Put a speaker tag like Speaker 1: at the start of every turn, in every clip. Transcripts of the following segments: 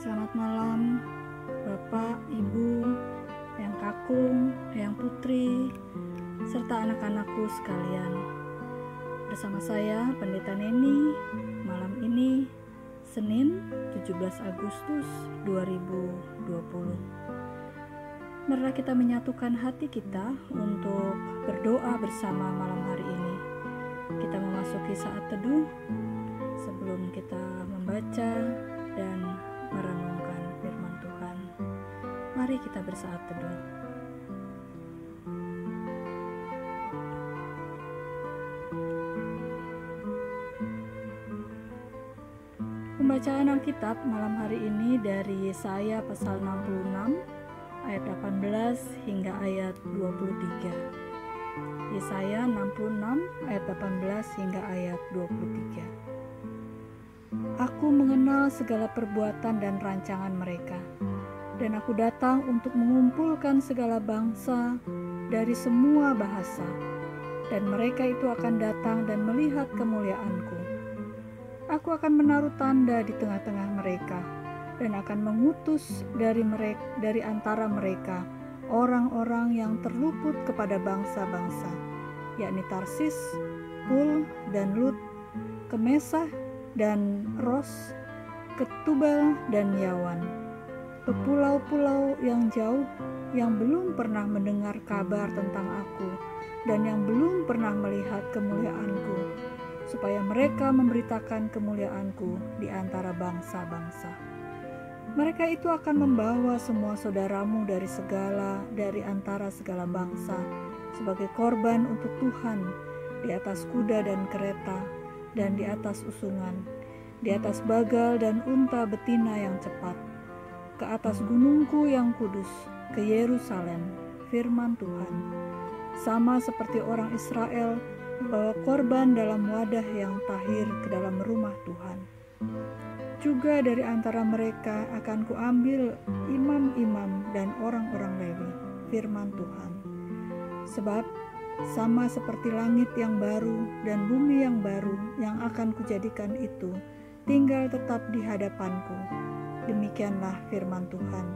Speaker 1: Selamat malam, Bapak, Ibu, Yang Kakung, Yang Putri, serta anak-anakku sekalian. Bersama saya, Pendeta Neni, malam ini, Senin 17 Agustus 2020. Marilah kita menyatukan hati kita untuk berdoa bersama malam hari ini. Kita memasuki saat teduh sebelum kita membaca dan merenungkan firman Tuhan. Mari kita bersaat teduh. Pembacaan Alkitab malam hari ini dari Yesaya pasal 66 ayat 18 hingga ayat 23. Yesaya 66 ayat 18 hingga ayat 23. Aku mengenal segala perbuatan dan rancangan mereka, dan aku datang untuk mengumpulkan segala bangsa dari semua bahasa, dan mereka itu akan datang dan melihat kemuliaanku. Aku akan menaruh tanda di tengah-tengah mereka, dan akan mengutus dari mereka dari antara mereka orang-orang yang terluput kepada bangsa-bangsa, yakni Tarsis, Pul, dan Lut, Kemesah, dan Ros, Ketubal, dan Yawan, ke pulau-pulau yang jauh yang belum pernah mendengar kabar tentang aku dan yang belum pernah melihat kemuliaanku, supaya mereka memberitakan kemuliaanku di antara bangsa-bangsa. Mereka itu akan membawa semua saudaramu dari segala, dari antara segala bangsa, sebagai korban untuk Tuhan di atas kuda dan kereta, dan di atas usungan, di atas bagal dan unta betina yang cepat, ke atas gunungku yang kudus, ke Yerusalem, firman Tuhan. Sama seperti orang Israel membawa korban dalam wadah yang tahir ke dalam rumah Tuhan. Juga dari antara mereka akan kuambil imam-imam dan orang-orang Lewi, firman Tuhan. Sebab sama seperti langit yang baru dan bumi yang baru yang akan kujadikan itu tinggal tetap di hadapanku. Demikianlah firman Tuhan.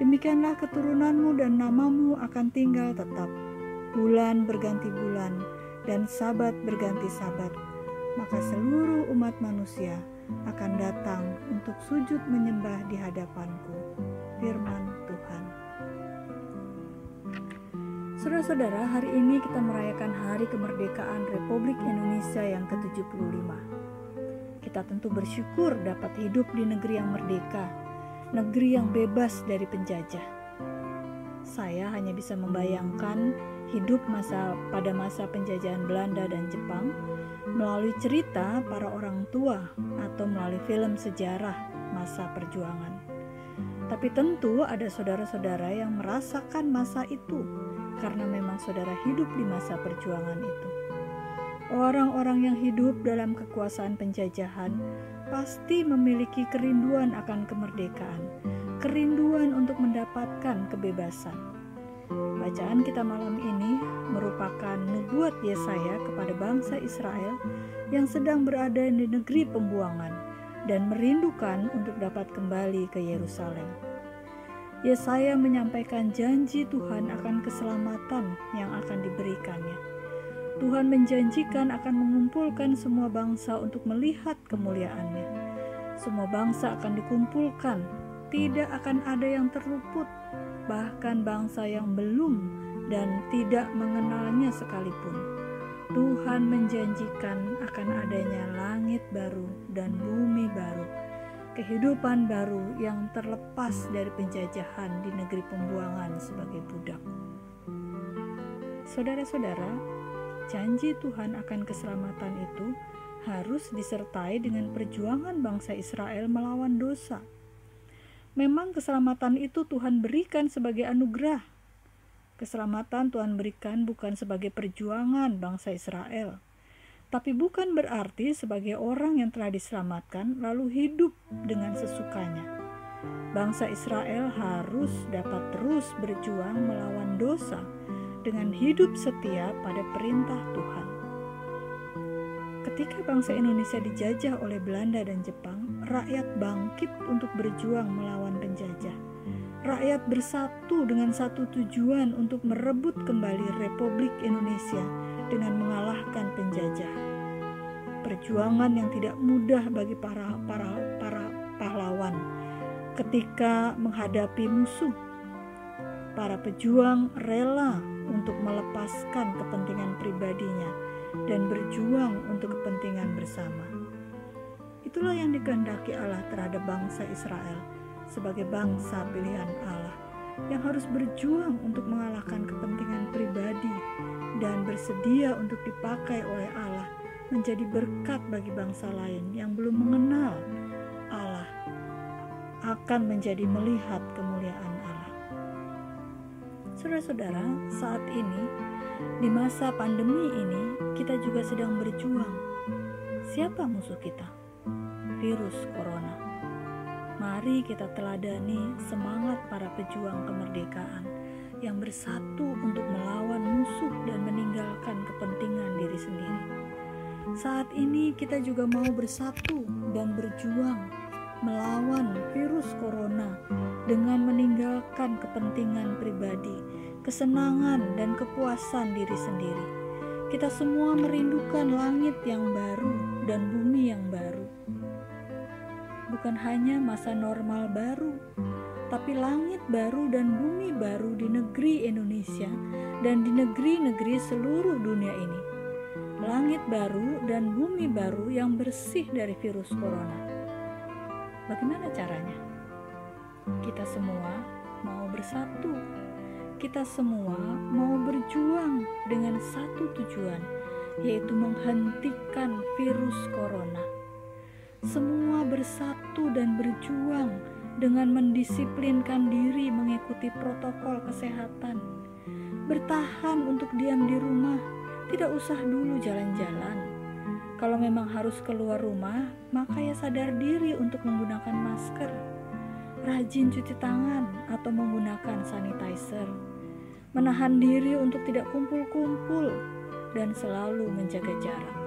Speaker 1: Demikianlah keturunanmu dan namamu akan tinggal tetap. Bulan berganti bulan dan sabat berganti sabat. Maka seluruh umat manusia akan datang untuk sujud menyembah di hadapanku. Firman Saudara-saudara, hari ini kita merayakan Hari Kemerdekaan Republik Indonesia yang ke-75. Kita tentu bersyukur dapat hidup di negeri yang merdeka, negeri yang bebas dari penjajah. Saya hanya bisa membayangkan hidup masa pada masa penjajahan Belanda dan Jepang melalui cerita para orang tua atau melalui film sejarah masa perjuangan. Tapi tentu ada saudara-saudara yang merasakan masa itu karena memang saudara hidup di masa perjuangan itu. Orang-orang yang hidup dalam kekuasaan penjajahan pasti memiliki kerinduan akan kemerdekaan, kerinduan untuk mendapatkan kebebasan. Bacaan kita malam ini merupakan nubuat Yesaya kepada bangsa Israel yang sedang berada di negeri pembuangan dan merindukan untuk dapat kembali ke Yerusalem. Yesaya menyampaikan janji Tuhan akan keselamatan yang akan diberikannya. Tuhan menjanjikan akan mengumpulkan semua bangsa untuk melihat kemuliaannya. Semua bangsa akan dikumpulkan, tidak akan ada yang terluput, bahkan bangsa yang belum dan tidak mengenalnya sekalipun. Tuhan menjanjikan akan adanya langit baru dan bumi baru kehidupan baru yang terlepas dari penjajahan di negeri pembuangan sebagai budak. Saudara-saudara, janji Tuhan akan keselamatan itu harus disertai dengan perjuangan bangsa Israel melawan dosa. Memang keselamatan itu Tuhan berikan sebagai anugerah. Keselamatan Tuhan berikan bukan sebagai perjuangan bangsa Israel tapi bukan berarti sebagai orang yang telah diselamatkan lalu hidup dengan sesukanya. Bangsa Israel harus dapat terus berjuang melawan dosa dengan hidup setia pada perintah Tuhan. Ketika bangsa Indonesia dijajah oleh Belanda dan Jepang, rakyat bangkit untuk berjuang melawan penjajah. Rakyat bersatu dengan satu tujuan untuk merebut kembali Republik Indonesia dengan mengalahkan penjajah. Perjuangan yang tidak mudah bagi para para para pahlawan ketika menghadapi musuh. Para pejuang rela untuk melepaskan kepentingan pribadinya dan berjuang untuk kepentingan bersama. Itulah yang dikehendaki Allah terhadap bangsa Israel sebagai bangsa pilihan Allah yang harus berjuang untuk mengalahkan kepentingan pribadi dan bersedia untuk dipakai oleh Allah menjadi berkat bagi bangsa lain yang belum mengenal Allah akan menjadi melihat kemuliaan Allah. Saudara-saudara, saat ini di masa pandemi ini kita juga sedang berjuang. Siapa musuh kita? virus corona. Mari kita teladani semangat para pejuang kemerdekaan yang bersatu untuk melawan musuh dan meninggalkan kepentingan diri sendiri. Saat ini kita juga mau bersatu dan berjuang melawan virus corona dengan meninggalkan kepentingan pribadi, kesenangan, dan kepuasan diri sendiri. Kita semua merindukan langit yang baru dan bumi yang baru bukan hanya masa normal baru, tapi langit baru dan bumi baru di negeri Indonesia dan di negeri-negeri seluruh dunia ini. Langit baru dan bumi baru yang bersih dari virus corona. Bagaimana caranya? Kita semua mau bersatu. Kita semua mau berjuang dengan satu tujuan, yaitu menghentikan virus corona semua bersatu dan berjuang dengan mendisiplinkan diri mengikuti protokol kesehatan. Bertahan untuk diam di rumah, tidak usah dulu jalan-jalan. Kalau memang harus keluar rumah, maka ya sadar diri untuk menggunakan masker. Rajin cuci tangan atau menggunakan sanitizer. Menahan diri untuk tidak kumpul-kumpul dan selalu menjaga jarak.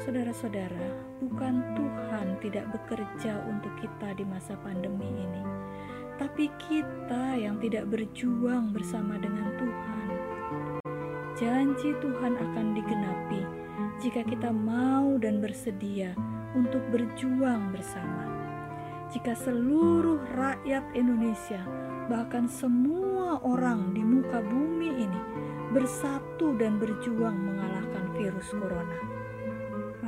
Speaker 1: Saudara-saudara, bukan Tuhan tidak bekerja untuk kita di masa pandemi ini, tapi kita yang tidak berjuang bersama dengan Tuhan. Janji Tuhan akan digenapi jika kita mau dan bersedia untuk berjuang bersama. Jika seluruh rakyat Indonesia, bahkan semua orang di muka bumi ini, bersatu dan berjuang mengalahkan virus corona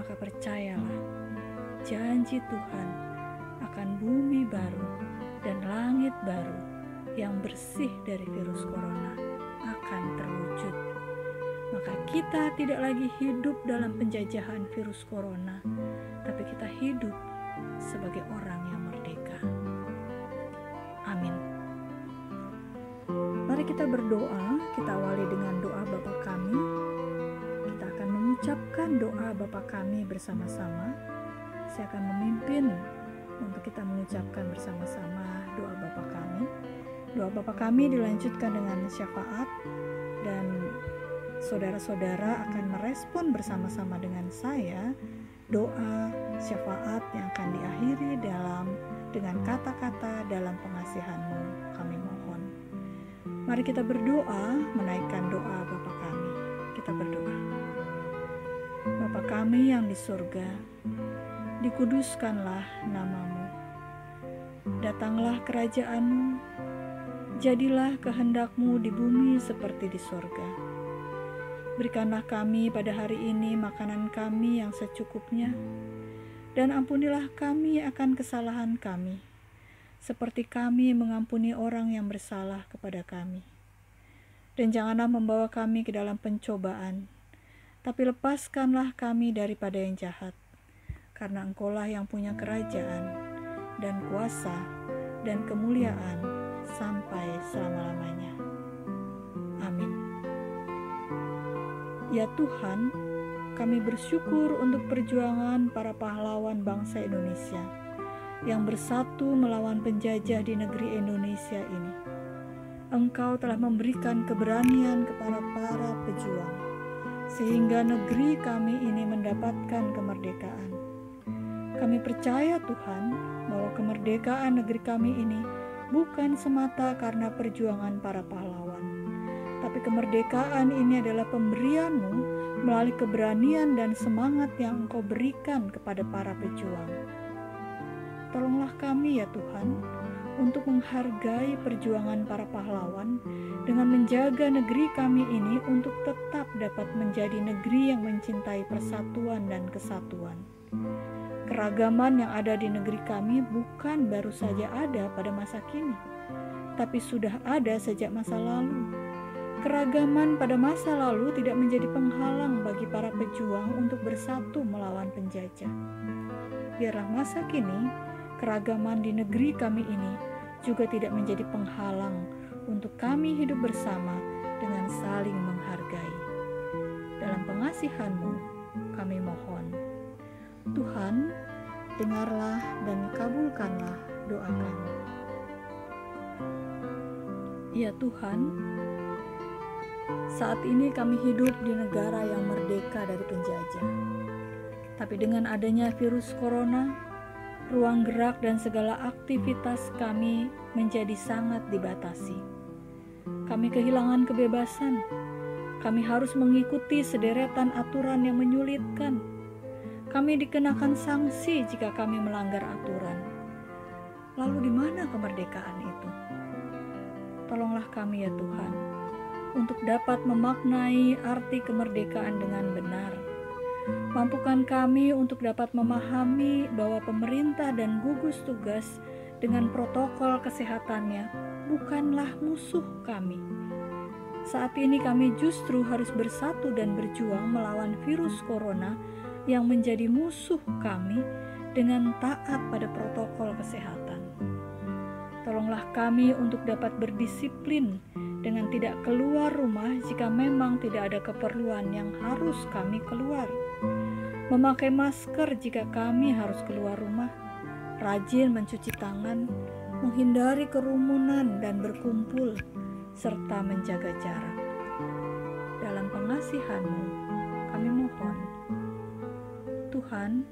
Speaker 1: maka percayalah, janji Tuhan akan bumi baru dan langit baru yang bersih dari virus corona akan terwujud. Maka kita tidak lagi hidup dalam penjajahan virus corona, tapi kita hidup sebagai orang yang merdeka. Amin. Mari kita berdoa, kita awali dengan doa Bapa kami mengucapkan doa Bapa kami bersama-sama. Saya akan memimpin untuk kita mengucapkan bersama-sama doa Bapa kami. Doa Bapa kami dilanjutkan dengan syafaat dan saudara-saudara akan merespon bersama-sama dengan saya doa syafaat yang akan diakhiri dalam dengan kata-kata dalam pengasihanmu kami mohon. Mari kita berdoa menaikkan doa Bapa kami. Kita berdoa. Bapa kami yang di surga, dikuduskanlah namamu. Datanglah kerajaanmu, jadilah kehendakmu di bumi seperti di surga. Berikanlah kami pada hari ini makanan kami yang secukupnya, dan ampunilah kami akan kesalahan kami, seperti kami mengampuni orang yang bersalah kepada kami. Dan janganlah membawa kami ke dalam pencobaan, tapi lepaskanlah kami daripada yang jahat, karena Engkaulah yang punya kerajaan dan kuasa dan kemuliaan sampai selama-lamanya. Amin. Ya Tuhan, kami bersyukur untuk perjuangan para pahlawan bangsa Indonesia yang bersatu melawan penjajah di negeri Indonesia ini. Engkau telah memberikan keberanian kepada para pejuang sehingga negeri kami ini mendapatkan kemerdekaan. Kami percaya Tuhan bahwa kemerdekaan negeri kami ini bukan semata karena perjuangan para pahlawan, tapi kemerdekaan ini adalah pemberianmu melalui keberanian dan semangat yang Engkau berikan kepada para pejuang. Tolonglah kami ya Tuhan, untuk menghargai perjuangan para pahlawan dengan menjaga negeri kami ini untuk tetap dapat menjadi negeri yang mencintai persatuan dan kesatuan. Keragaman yang ada di negeri kami bukan baru saja ada pada masa kini, tapi sudah ada sejak masa lalu. Keragaman pada masa lalu tidak menjadi penghalang bagi para pejuang untuk bersatu melawan penjajah. Biarlah masa kini, keragaman di negeri kami ini juga tidak menjadi penghalang untuk kami hidup bersama dengan saling menghargai. Dalam pengasihanmu, kami mohon. Tuhan, dengarlah dan kabulkanlah doa kami. Ya Tuhan, saat ini kami hidup di negara yang merdeka dari penjajah. Tapi dengan adanya virus corona, ruang gerak dan segala aktivitas kami menjadi sangat dibatasi. Kami kehilangan kebebasan. Kami harus mengikuti sederetan aturan yang menyulitkan kami dikenakan sanksi jika kami melanggar aturan. Lalu di mana kemerdekaan itu? Tolonglah kami ya Tuhan, untuk dapat memaknai arti kemerdekaan dengan benar. Mampukan kami untuk dapat memahami bahwa pemerintah dan gugus tugas dengan protokol kesehatannya bukanlah musuh kami. Saat ini kami justru harus bersatu dan berjuang melawan virus corona yang menjadi musuh kami dengan taat pada protokol kesehatan. Tolonglah kami untuk dapat berdisiplin dengan tidak keluar rumah jika memang tidak ada keperluan yang harus kami keluar. Memakai masker jika kami harus keluar rumah. Rajin mencuci tangan, menghindari kerumunan dan berkumpul, serta menjaga jarak. Dalam pengasihanmu, kami mohon Tuhan,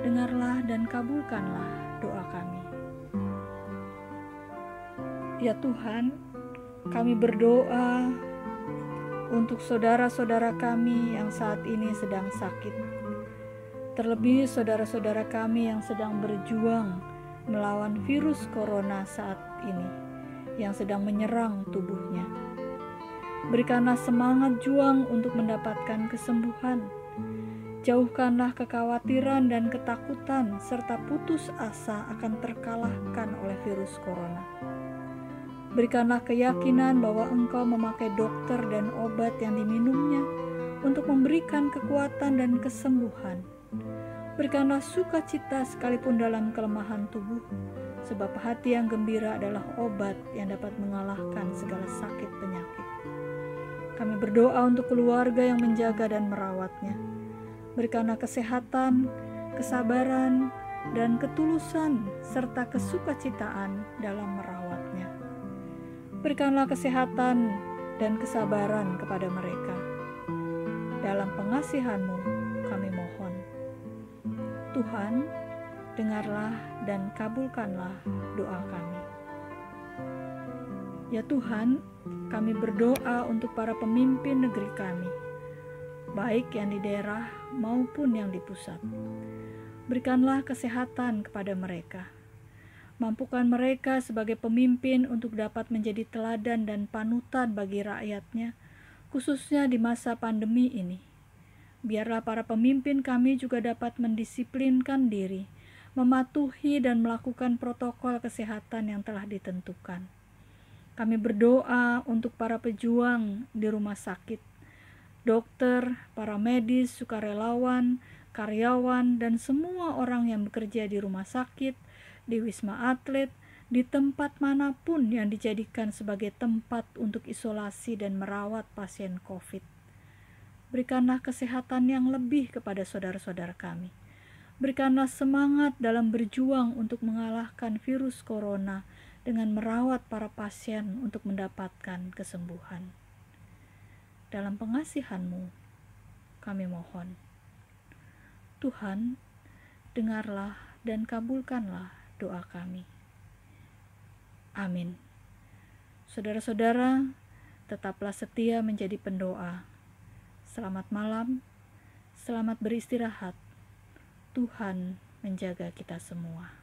Speaker 1: dengarlah dan kabulkanlah doa kami. Ya Tuhan, kami berdoa untuk saudara-saudara kami yang saat ini sedang sakit. Terlebih saudara-saudara kami yang sedang berjuang melawan virus corona saat ini yang sedang menyerang tubuhnya. Berikanlah semangat juang untuk mendapatkan kesembuhan Jauhkanlah kekhawatiran dan ketakutan serta putus asa akan terkalahkan oleh virus corona. Berikanlah keyakinan bahwa Engkau memakai dokter dan obat yang diminumnya untuk memberikan kekuatan dan kesembuhan. Berikanlah sukacita sekalipun dalam kelemahan tubuh, sebab hati yang gembira adalah obat yang dapat mengalahkan segala sakit penyakit. Kami berdoa untuk keluarga yang menjaga dan merawatnya Berikanlah kesehatan, kesabaran, dan ketulusan serta kesukacitaan dalam merawatnya. Berikanlah kesehatan dan kesabaran kepada mereka. Dalam pengasihanmu kami mohon. Tuhan, dengarlah dan kabulkanlah doa kami. Ya Tuhan, kami berdoa untuk para pemimpin negeri kami baik yang di daerah maupun yang di pusat. Berikanlah kesehatan kepada mereka. Mampukan mereka sebagai pemimpin untuk dapat menjadi teladan dan panutan bagi rakyatnya, khususnya di masa pandemi ini. Biarlah para pemimpin kami juga dapat mendisiplinkan diri, mematuhi dan melakukan protokol kesehatan yang telah ditentukan. Kami berdoa untuk para pejuang di rumah sakit, dokter, para medis, sukarelawan, karyawan, dan semua orang yang bekerja di rumah sakit, di wisma atlet, di tempat mana pun yang dijadikan sebagai tempat untuk isolasi dan merawat pasien COVID. Berikanlah kesehatan yang lebih kepada saudara-saudara kami. Berikanlah semangat dalam berjuang untuk mengalahkan virus corona dengan merawat para pasien untuk mendapatkan kesembuhan dalam pengasihanmu, kami mohon. Tuhan, dengarlah dan kabulkanlah doa kami. Amin. Saudara-saudara, tetaplah setia menjadi pendoa. Selamat malam, selamat beristirahat. Tuhan menjaga kita semua.